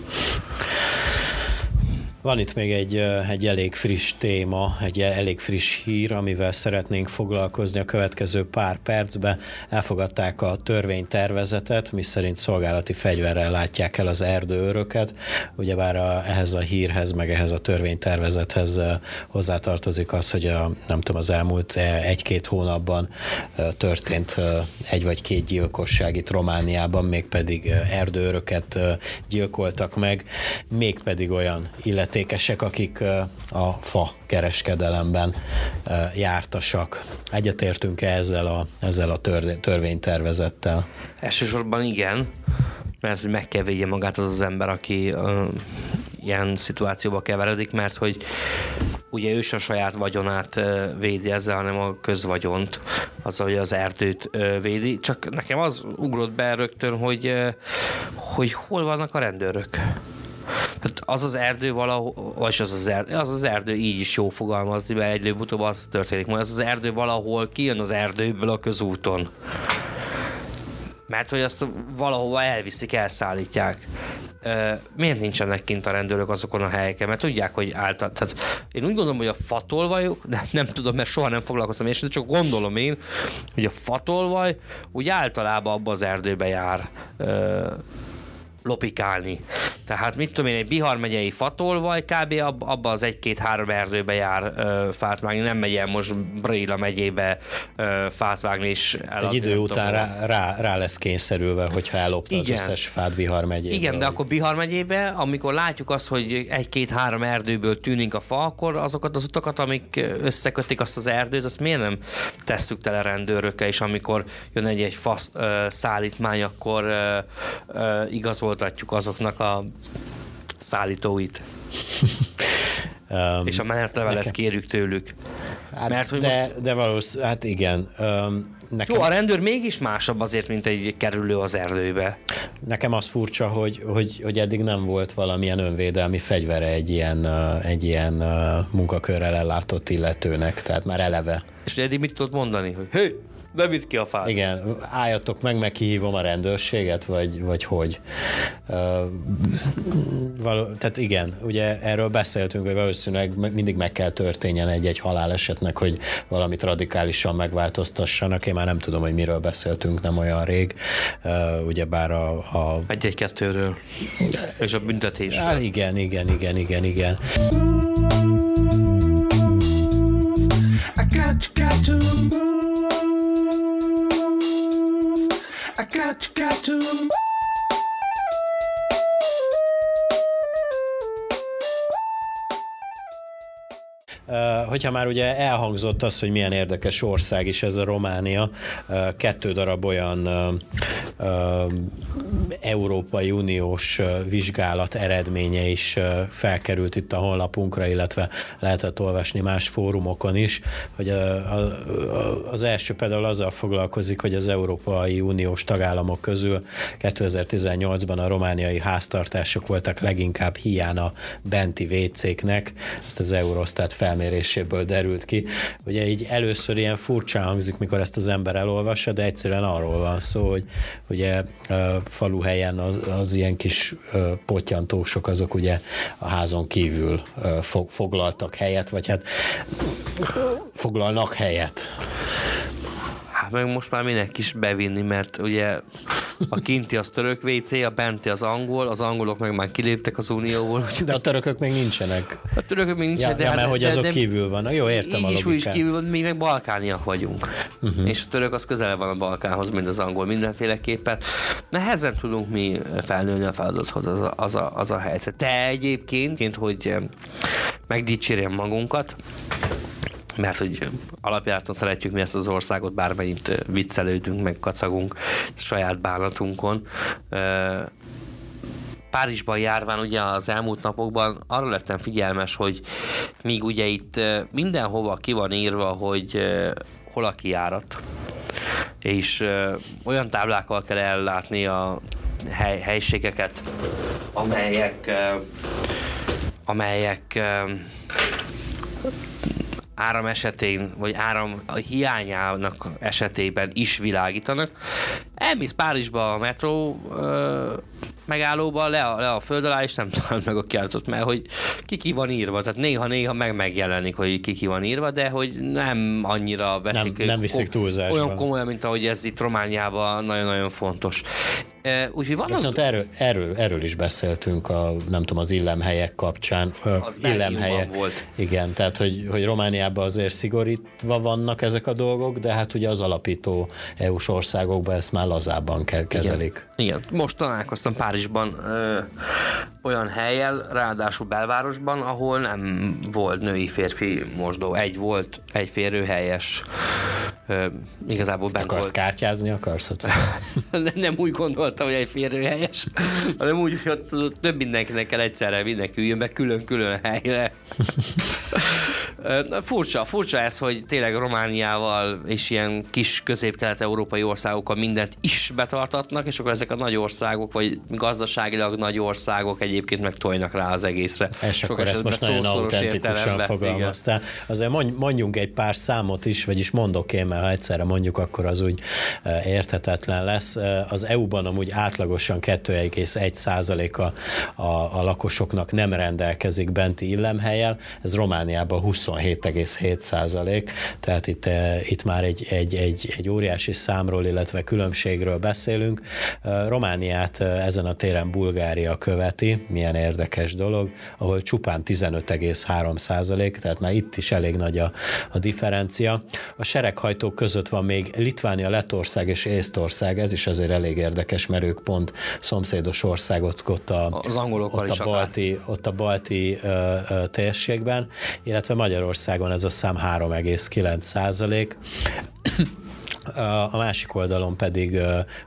Van itt még egy, egy elég friss téma, egy elég friss hír, amivel szeretnénk foglalkozni a következő pár percben. Elfogadták a törvénytervezetet, miszerint szolgálati fegyverrel látják el az erdőöröket. Ugyebár a, ehhez a hírhez, meg ehhez a törvénytervezethez hozzátartozik az, hogy a, nem tudom, az elmúlt egy-két hónapban történt egy vagy két gyilkosság itt Romániában, mégpedig erdőöröket gyilkoltak meg, mégpedig olyan illetve illetékesek, akik a fa kereskedelemben jártasak. Egyetértünk-e ezzel a, ezzel a törvénytervezettel? Elsősorban igen, mert hogy meg kell védje magát az az ember, aki ilyen szituációba keveredik, mert hogy ugye ő a saját vagyonát védi ezzel, hanem a közvagyont, az, hogy az erdőt védi. Csak nekem az ugrott be rögtön, hogy, hogy hol vannak a rendőrök. Tehát az az erdő valahol, vagy az az erdő, az az erdő így is jó fogalmazni, mert egyről-utóbb az történik majd. Az az erdő valahol kijön az erdőből a közúton mert hogy azt valahova elviszik, elszállítják. miért nincsenek kint a rendőrök azokon a helyeken? Mert tudják, hogy által... Tehát én úgy gondolom, hogy a fatolvaj, nem, nem tudom, mert soha nem foglalkoztam és csak gondolom én, hogy a fatolvaj úgy általában abba az erdőbe jár lopikálni. Tehát mit tudom én, egy Bihar megyei fatolvaj kb. abba az egy-két-három erdőbe jár ö, fát vágni, nem megy el most Bréla megyébe ö, fát vágni, és Egy idő után rá, rá, rá, lesz kényszerülve, hogyha ellopta Igen. az összes fát Bihar megyébe. Igen, de akkor Bihar megyébe, amikor látjuk azt, hogy egy-két-három erdőből tűnik a fa, akkor azokat az utakat, amik összekötik azt az erdőt, azt miért nem tesszük tele rendőrökkel, és amikor jön egy-egy fa szállítmány, akkor ö, ö, igazoltatjuk azoknak a szállítóit. [LAUGHS] Um, és a menetlevelet nekem... kérjük tőlük. Hát Mert, hogy de, most... de valószínűleg, hát igen. Um, nekem... Jó, a rendőr mégis másabb azért, mint egy kerülő az erdőbe. Nekem az furcsa, hogy, hogy, hogy eddig nem volt valamilyen önvédelmi fegyvere egy ilyen, egy ilyen munkakörrel ellátott illetőnek, tehát már eleve. És eddig mit tudod mondani? Hogy hé, de vidd ki a fát. Igen, álljatok meg, meg kihívom a rendőrséget, vagy, vagy hogy. Uh, való, tehát igen, ugye erről beszéltünk, hogy valószínűleg mindig meg kell történjen egy-egy halálesetnek, hogy valamit radikálisan megváltoztassanak. Én már nem tudom, hogy miről beszéltünk nem olyan rég. Uh, ugyebár a... a... Egy-egy-kettőről. És a büntetésről. Hát igen, igen, igen, igen, igen. I got, got to move. Got, got to. Hogyha már ugye elhangzott az, hogy milyen érdekes ország is ez a Románia, kettő darab olyan Európai Uniós vizsgálat eredménye is felkerült itt a honlapunkra, illetve lehetett olvasni más fórumokon is, hogy az első például azzal foglalkozik, hogy az Európai Uniós tagállamok közül 2018-ban a romániai háztartások voltak leginkább hiána benti vécéknek, ezt az Eurostat felméréséből derült ki. Ugye így először ilyen furcsán hangzik, mikor ezt az ember elolvassa, de egyszerűen arról van szó, hogy ugye faluhelyen az, az ilyen kis potyantósok, azok ugye a házon kívül foglaltak helyet, vagy hát foglalnak helyet. Meg most már minek is bevinni, mert ugye a kinti az török WC, a benti az angol, az angolok meg már kiléptek az unióból. De a törökök még nincsenek. A törökök még nincsenek. Ja, de, ja, mert hát- hogy azok de, kívül vannak. Jó, értem így a logikát. is kívül van, mi meg balkániak vagyunk. Uh-huh. És a török az közel van a Balkánhoz, mint az angol mindenféleképpen. Nehezen tudunk mi felnőni a feladathoz, az a, az a, az a helyzet. De egyébként, hogy megdicsérjem magunkat, mert hogy alapjáraton szeretjük mi ezt az országot, bármennyit viccelődünk, meg kacagunk saját bánatunkon. Párizsban járván ugye az elmúlt napokban arra lettem figyelmes, hogy míg ugye itt mindenhova ki van írva, hogy hol a kiárat, és olyan táblákkal kell ellátni a hely, helységeket, amelyek amelyek áram esetén, vagy áram hiányának esetében is világítanak. Elmész Párizsba a metró ö, megállóba, le a, le a föld alá, és nem talál meg a kiállatot, mert hogy ki ki van írva, tehát néha-néha meg megjelenik, hogy ki ki van írva, de hogy nem annyira veszik. Nem, nem viszik túlzásra. Olyan komolyan, mint ahogy ez itt Romániában nagyon-nagyon fontos. Úgyhogy vannak... Viszont erről, erről, erről is beszéltünk a, nem tudom, az illemhelyek kapcsán. Az illemhelyek. volt. Igen, tehát hogy, hogy Romániában azért szigorítva vannak ezek a dolgok, de hát ugye az alapító EU-s országokban ezt már lazábban kezelik. Igen. Igen. Most találkoztam Párizsban ö, olyan helyel, ráadásul belvárosban, ahol nem volt női-férfi mosdó. Egy volt, egy férőhelyes. Ö, igazából bent Akarsz volt. kártyázni, akarsz [LAUGHS] nem úgy gondoltam, hogy egy férőhelyes, hanem úgy, hogy több mindenkinek kell egyszerre mindenki üljön be külön-külön helyre. furcsa, furcsa ez, hogy tényleg Romániával és ilyen kis közép-kelet-európai országokkal mindent is betartatnak, és akkor ezek a nagy országok, vagy gazdaságilag nagy országok egyébként meg tojnak rá az egészre. És Sok akkor ezt most nagyon autentikusan fogalmaztál. Azért mondjunk egy pár számot is, vagyis mondok én, mert ha egyszerre mondjuk, akkor az úgy érthetetlen lesz. Az EU-ban amúgy átlagosan 2,1 százaléka a, a lakosoknak nem rendelkezik benti illemhelyel, ez Romániában 27,7 százalék, tehát itt, itt már egy, egy, egy, egy óriási számról, illetve különbségről beszélünk. Romániát ezen a téren Bulgária követi, milyen érdekes dolog, ahol csupán 15,3 százalék, tehát már itt is elég nagy a, a differencia. A sereghajtók között van még Litvánia, Letország és Észtország, ez is azért elég érdekes, mert ők pont szomszédos országot ott a, az ott a balti, ott a balti ö, ö, térségben, illetve Magyarországon ez a szám 3,9 százalék. A másik oldalon pedig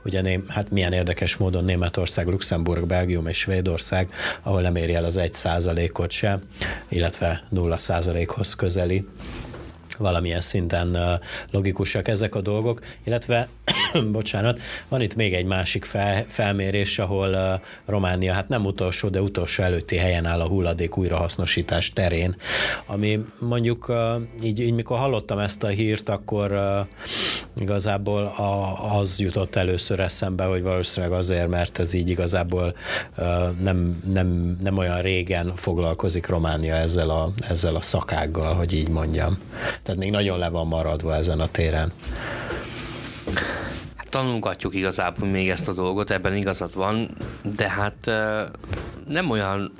ugye ném, hát milyen érdekes módon Németország, Luxemburg, Belgium és Svédország, ahol nem éri el az egy százalékot se, illetve nulla százalékhoz közeli valamilyen szinten logikusak ezek a dolgok, illetve, [CLEARS THROAT] bocsánat, van itt még egy másik fel, felmérés, ahol Románia hát nem utolsó, de utolsó előtti helyen áll a hulladék újrahasznosítás terén, ami mondjuk így, így mikor hallottam ezt a hírt, akkor igazából a, az jutott először eszembe, hogy valószínűleg azért, mert ez így igazából nem, nem, nem olyan régen foglalkozik Románia ezzel a, ezzel a szakággal, hogy így mondjam. Tehát még nagyon le van maradva ezen a téren. Hát tanulgatjuk igazából még ezt a dolgot, ebben igazad van, de hát nem olyan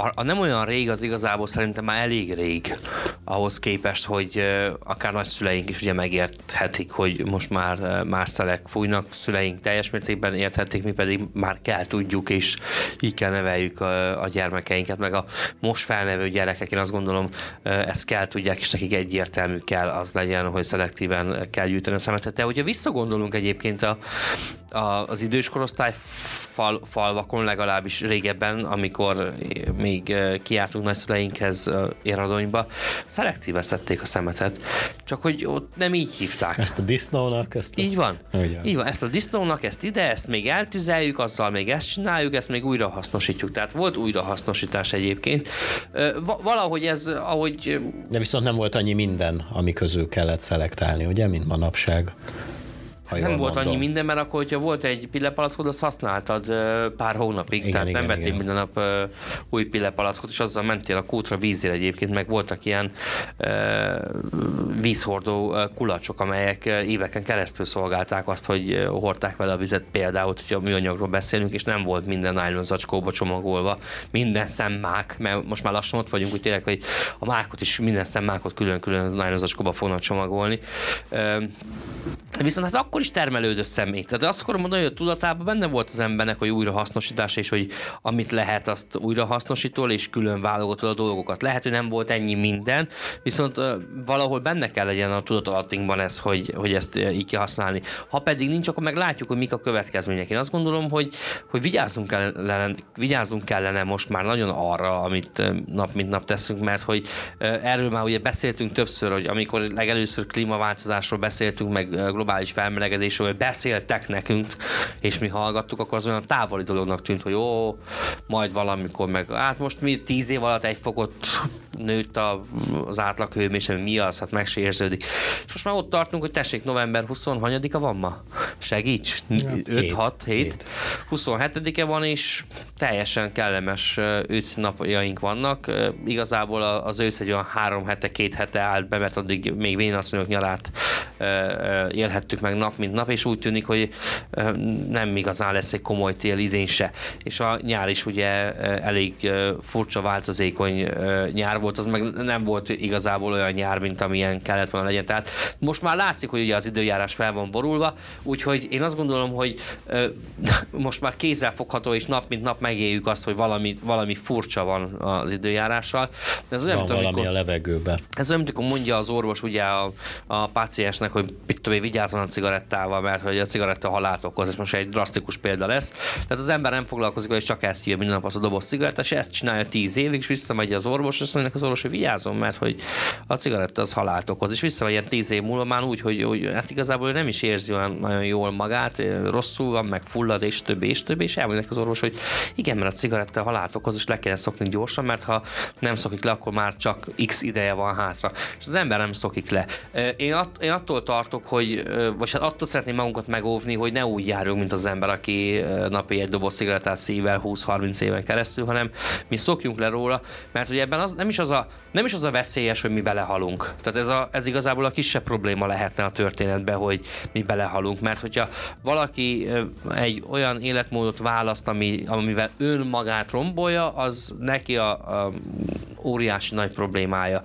a, a nem olyan rég az igazából szerintem már elég rég ahhoz képest, hogy akár nagyszüleink is ugye megérthetik, hogy most már más szelek fújnak, szüleink teljes mértékben érthetik, mi pedig már kell tudjuk, és így kell neveljük a, a gyermekeinket, meg a most felnevő gyerekek, én azt gondolom, ezt kell tudják, és nekik egyértelmű kell az legyen, hogy szelektíven kell gyűjteni a szemetet. De hogyha visszagondolunk egyébként a, a, az idős korosztály fal, falvakon, legalábbis régebben, amikor még eh, kiártunk nagyszüleinkhez eh, éradonyba, szelektíve szedték a szemetet, csak hogy ott nem így hívták. Ezt a disznónak? Ezt a... Így van. Ugyan. Így van, ezt a disznónak, ezt ide, ezt még eltüzeljük, azzal még ezt csináljuk, ezt még újra hasznosítjuk. Tehát volt újrahasznosítás egyébként. Eh, valahogy ez, ahogy... De viszont nem volt annyi minden, ami közül kellett szelektálni, ugye, mint manapság. Ha nem volt mondom. annyi minden, mert akkor, hogyha volt egy pillepalackod, azt használtad pár hónapig, igen, tehát igen, nem vettél minden nap új pillepalackot, és azzal mentél a kútra vízére egyébként, meg voltak ilyen vízhordó kulacsok, amelyek éveken keresztül szolgálták azt, hogy hordták vele a vizet, például, hogyha a műanyagról beszélünk, és nem volt minden nylon zacskóba csomagolva, minden szemmák, mert most már lassan ott vagyunk, úgy tényleg, hogy a mákot is, minden szemmákot külön-külön nylon zacskóba fognak csomagolni. Viszont hát akkor is termelődött személy. Tehát azt akarom mondani, hogy a tudatában benne volt az embernek, hogy újrahasznosítás, és hogy amit lehet, azt újrahasznosítól, és külön válogatod a dolgokat. Lehet, hogy nem volt ennyi minden, viszont valahol benne kell legyen a tudatalattinkban ez, hogy, hogy ezt uh, így kell használni. Ha pedig nincs, akkor meg látjuk, hogy mik a következmények. Én azt gondolom, hogy, hogy vigyázzunk, kellene, vigyázzunk kellene most már nagyon arra, amit nap mint nap teszünk, mert hogy erről már ugye beszéltünk többször, hogy amikor legelőször klímaváltozásról beszéltünk, meg globális felmelegedésről beszéltek nekünk, és mi hallgattuk, akkor az olyan távoli dolognak tűnt, hogy ó, majd valamikor meg, hát most mi tíz év alatt egy fokot nőtt a, az átlaghőmérséklet, mi az, hát meg se érződik. És most már ott tartunk, hogy tessék, november 20 a van ma? Segíts! 5, 6, 7. 27-e van, és teljesen kellemes őszi napjaink vannak. Igazából az ősz egy olyan három hete, két hete állt be, mert addig még vénasszonyok nyarát élhettük meg nap mint nap, és úgy tűnik, hogy nem igazán lesz egy komoly tél idén se. És a nyár is ugye elég furcsa, változékony nyár volt, az meg nem volt igazából olyan nyár, mint amilyen kellett volna legyen. Tehát most már látszik, hogy ugye az időjárás fel van borulva, úgyhogy én azt gondolom, hogy [LAUGHS] most már kézzelfogható, és nap mint nap megéljük azt, hogy valami, valami furcsa van az időjárással. Ez olyan, van valami amikor, a levegőben. Ez olyan, amikor mondja az orvos ugye a, a páciensnek, hogy mit tudom, vigyázzon a cigarettával, mert hogy a cigaretta halált okoz, ez most egy drasztikus példa lesz. Tehát az ember nem foglalkozik, hogy csak ezt hívja minden nap az a doboz cigaretta, és ezt csinálja tíz évig, és visszamegy az orvos, és mondja az orvos, hogy vigyázzon, mert hogy a cigaretta az halált okoz, és visszamegy ilyen tíz év múlva már úgy, hogy, hogy hát igazából nem is érzi olyan nagyon jól magát, rosszul van, meg fullad, és többi, és többi, és elmondják az orvos, hogy igen, mert a cigaretta halált okoz, és le kéne szokni gyorsan, mert ha nem szokik le, akkor már csak x ideje van hátra. És az ember nem szokik le. Én, att, én attól tartok, hogy, vagy hát attól szeretném magunkat megóvni, hogy ne úgy járjunk, mint az ember, aki napi egy doboz cigarettát szível 20-30 éven keresztül, hanem mi szokjunk le róla, mert ugye ebben az, nem, is az a, nem is az a veszélyes, hogy mi belehalunk. Tehát ez, a, ez igazából a kisebb probléma lehetne a történetben, hogy mi belehalunk, mert hogyha valaki egy olyan életmódot választ, ami, amivel önmagát rombolja, az neki a, a óriási nagy problémája,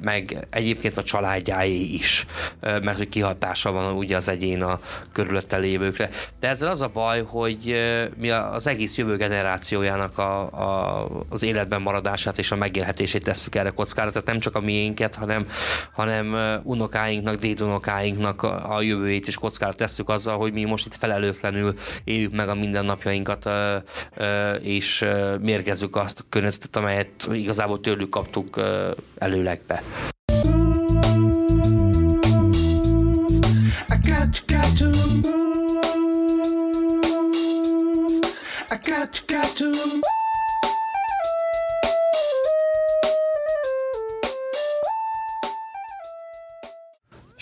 meg egyébként a családjáé is, mert hogy kihatása van ugye az egyén a körülötte lévőkre. De ezzel az a baj, hogy mi az egész jövő generációjának a, a, az életben maradását és a megélhetését tesszük erre kockára, tehát nem csak a miénket, hanem, hanem unokáinknak, dédunokáinknak a jövőjét is kockára tesszük azzal, hogy mi most itt felelőtlenül éljük meg a mindennapjainkat, és mérgezzük azt a környezetet, amelyet igazából tőlük kaptuk előlegbe. És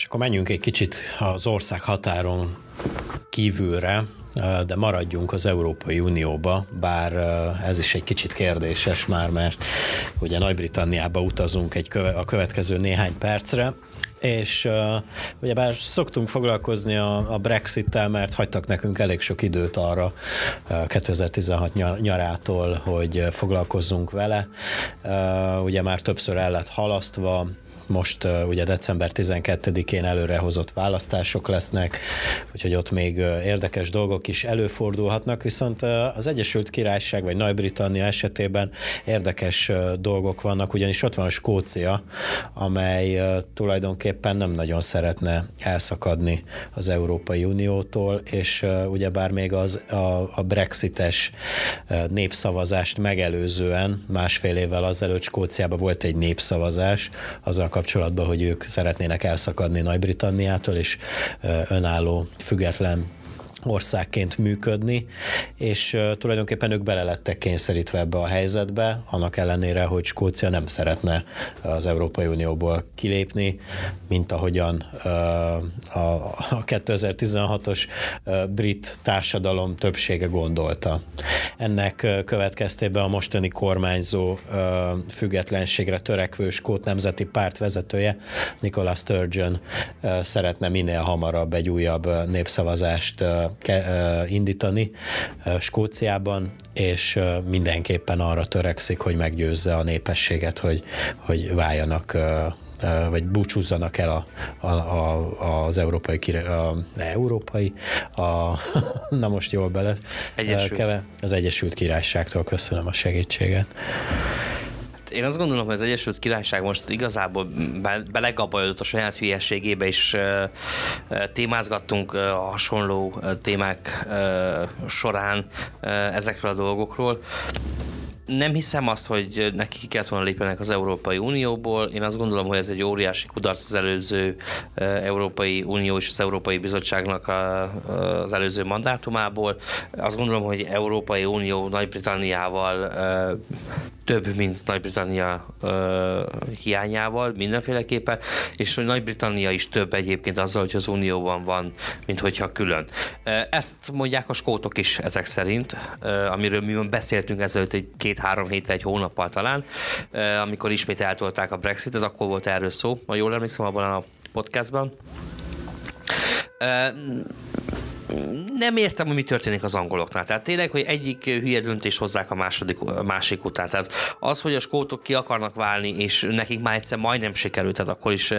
akkor menjünk egy kicsit az ország határon kívülre, de maradjunk az Európai Unióba, bár ez is egy kicsit kérdéses már, mert ugye Nagy-Britanniába utazunk egy köve, a következő néhány percre, és uh, ugyebár szoktunk foglalkozni a, a Brexit-tel, mert hagytak nekünk elég sok időt arra uh, 2016 nyarától, hogy foglalkozzunk vele. Uh, ugye már többször el lett halasztva, most ugye december 12-én előrehozott választások lesznek, úgyhogy ott még érdekes dolgok is előfordulhatnak, viszont az Egyesült Királyság vagy Nagy-Britannia esetében érdekes dolgok vannak, ugyanis ott van Skócia, amely tulajdonképpen nem nagyon szeretne elszakadni az Európai Uniótól, és ugyebár még az, a, a brexites népszavazást megelőzően másfél évvel azelőtt Skóciában volt egy népszavazás, azzal kapcsolatban, hogy ők szeretnének elszakadni Nagy-Britanniától, és önálló, független országként működni, és tulajdonképpen ők bele lettek kényszerítve ebbe a helyzetbe, annak ellenére, hogy Skócia nem szeretne az Európai Unióból kilépni, mint ahogyan a, a 2016-os uh, brit társadalom többsége gondolta. Ennek következtében a mostani kormányzó függetlenségre törekvő Skót Nemzeti Párt vezetője, Nicola Sturgeon szeretne minél hamarabb egy újabb népszavazást uh, indítani Skóciában, és mindenképpen arra törekszik, hogy meggyőzze a népességet, hogy, hogy váljanak vagy búcsúzzanak el a, a, a, az európai, a, európai, a, [LAUGHS] na most jól bele, Egyesült. Keve, az Egyesült Királyságtól köszönöm a segítséget én azt gondolom, hogy az Egyesült Királyság most igazából be, belegabajodott a saját hülyességébe, és uh, témázgattunk uh, hasonló témák uh, során uh, ezekről a dolgokról nem hiszem azt, hogy neki ki kellett volna lépjenek az Európai Unióból. Én azt gondolom, hogy ez egy óriási kudarc az előző Európai Unió és az Európai Bizottságnak az előző mandátumából. Azt gondolom, hogy Európai Unió Nagy-Britanniával több, mint Nagy-Britannia hiányával mindenféleképpen, és hogy Nagy-Britannia is több egyébként azzal, hogy az Unióban van, mint hogyha külön. Ezt mondják a skótok is ezek szerint, amiről mi beszéltünk ezelőtt egy két két-három héttel, egy hónappal talán, amikor ismét eltolták a Brexitet, akkor volt erről szó, ha jól emlékszem abban a podcastban nem értem, hogy mi történik az angoloknál. Tehát tényleg, hogy egyik hülye döntés hozzák a második, a másik után. Tehát az, hogy a skótok ki akarnak válni, és nekik már egyszer majdnem sikerült, tehát akkor is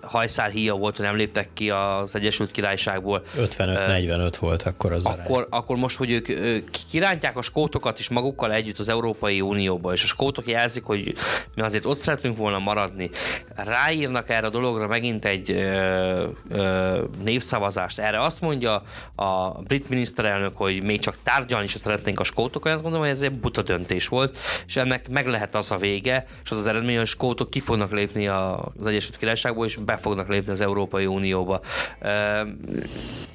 hajszál híja volt, hogy nem léptek ki az Egyesült Királyságból. 55-45 volt akkor az akkor, akkor most, hogy ők kirántják a skótokat is magukkal együtt az Európai Unióba, és a skótok jelzik, hogy mi azért ott szeretünk volna maradni, ráírnak erre a dologra megint egy ö, ö, névszavazást. Erre azt mondja a brit miniszterelnök, hogy még csak tárgyalni is szeretnénk a skótok, azt gondolom, hogy ez egy buta döntés volt, és ennek meg lehet az a vége, és az az eredmény, hogy a skótok ki fognak lépni az Egyesült Királyságból, és be fognak lépni az Európai Unióba.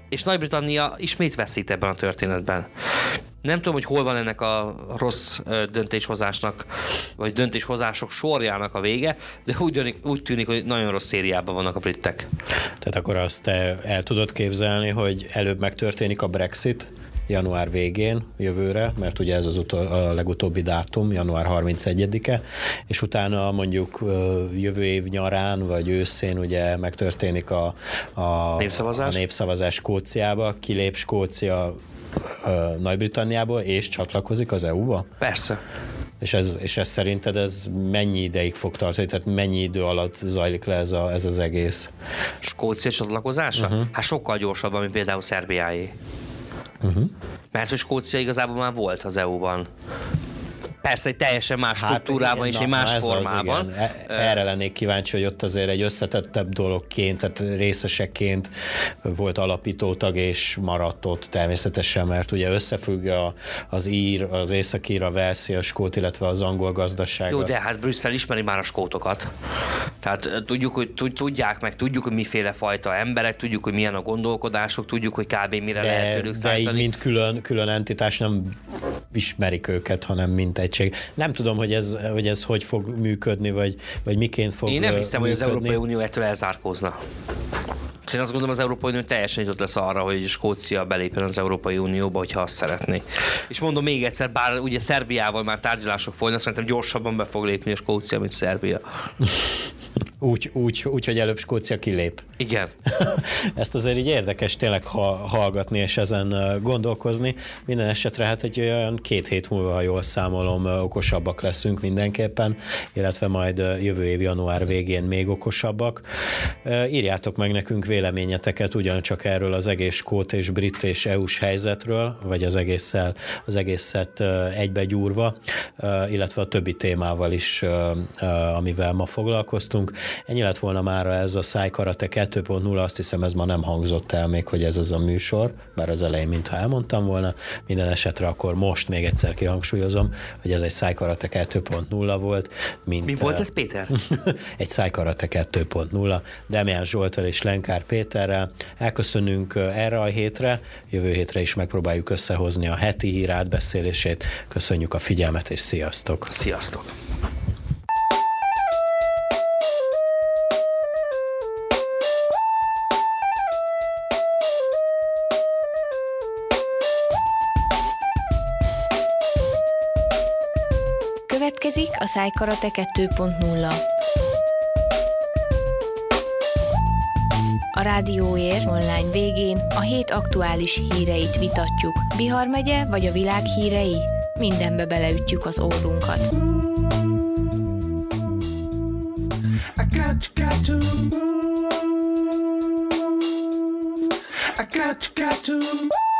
És Nagy-Britannia ismét veszít ebben a történetben. Nem tudom, hogy hol van ennek a rossz döntéshozásnak, vagy döntéshozások sorjának a vége, de úgy tűnik, úgy tűnik hogy nagyon rossz szériában vannak a britek. Tehát akkor azt te el tudod képzelni, hogy előbb megtörténik a Brexit, január végén jövőre, mert ugye ez az utol, a legutóbbi dátum, január 31-e, és utána mondjuk jövő év nyarán vagy őszén ugye megtörténik a, a, népszavazás? a népszavazás Skóciába, kilép Skócia Nagy-Britanniából, és csatlakozik az EU-ba? Persze. És ez, és ez szerinted ez mennyi ideig fog tartani? Tehát mennyi idő alatt zajlik le ez, a, ez az egész? Skócia csatlakozása? Uh-huh. Hát sokkal gyorsabban, mint például Szerbiáé. Uh-huh. Mert hogy Skócia igazából már volt az EU-ban. Persze egy teljesen más hát, kultúrában és egy más ez formában. Az, igen. E- erre lennék kíváncsi, hogy ott azért egy összetettebb dologként, tehát részeseként volt alapító tag és maradt ott természetesen, mert ugye összefügg a, az ír, az északír, a velszi, a skót, illetve az angol gazdaság. Jó, de hát Brüsszel ismeri már a skótokat. Tehát tudjuk, hogy tudják meg, tudjuk, hogy miféle fajta emberek, tudjuk, hogy milyen a gondolkodások, tudjuk, hogy kb. mire de, lehet tőlük De így, mint külön, külön entitás nem ismerik őket, hanem mint egység. Nem tudom, hogy ez hogy, ez hogy fog működni, vagy, vagy miként fog Én nem hiszem, működni. hogy az Európai Unió ettől elzárkózna. Én azt gondolom, az Európai Unió teljesen nyitott lesz arra, hogy Skócia belépjen az Európai Unióba, hogyha azt szeretné. És mondom még egyszer, bár ugye Szerbiával már tárgyalások folynak, szerintem gyorsabban be fog lépni a Skócia, mint Szerbia. Úgy, úgy, úgy, hogy előbb Skócia kilép. Igen. [LAUGHS] Ezt azért így érdekes tényleg ha, hallgatni és ezen gondolkozni. Minden esetre hát egy olyan két hét múlva, ha jól számolom, okosabbak leszünk mindenképpen, illetve majd jövő év január végén még okosabbak. Írjátok meg nekünk véleményeteket ugyancsak erről az egész skót és brit és EU-s helyzetről, vagy az egésszel, az egészet egybegyúrva, illetve a többi témával is, amivel ma foglalkoztunk. Ennyi lett volna már ez a Szájkarate 2.0, azt hiszem ez ma nem hangzott el még, hogy ez az a műsor, bár az elején mintha elmondtam volna. Minden esetre akkor most még egyszer kihangsúlyozom, hogy ez egy Szájkarate 2.0 volt. Mint, Mi volt ez, Péter? [LAUGHS] egy Szájkarate 2.0, Demián Zsoltal és Lenkár Péterrel. Elköszönünk erre a hétre, jövő hétre is megpróbáljuk összehozni a heti hír átbeszélését. Köszönjük a figyelmet, és sziasztok! Sziasztok! A Szájkarate 2.0. A Rádióér online végén a hét aktuális híreit vitatjuk. Bihar megye vagy a világ hírei? Mindenbe beleütjük az órunkat. I got, got to move.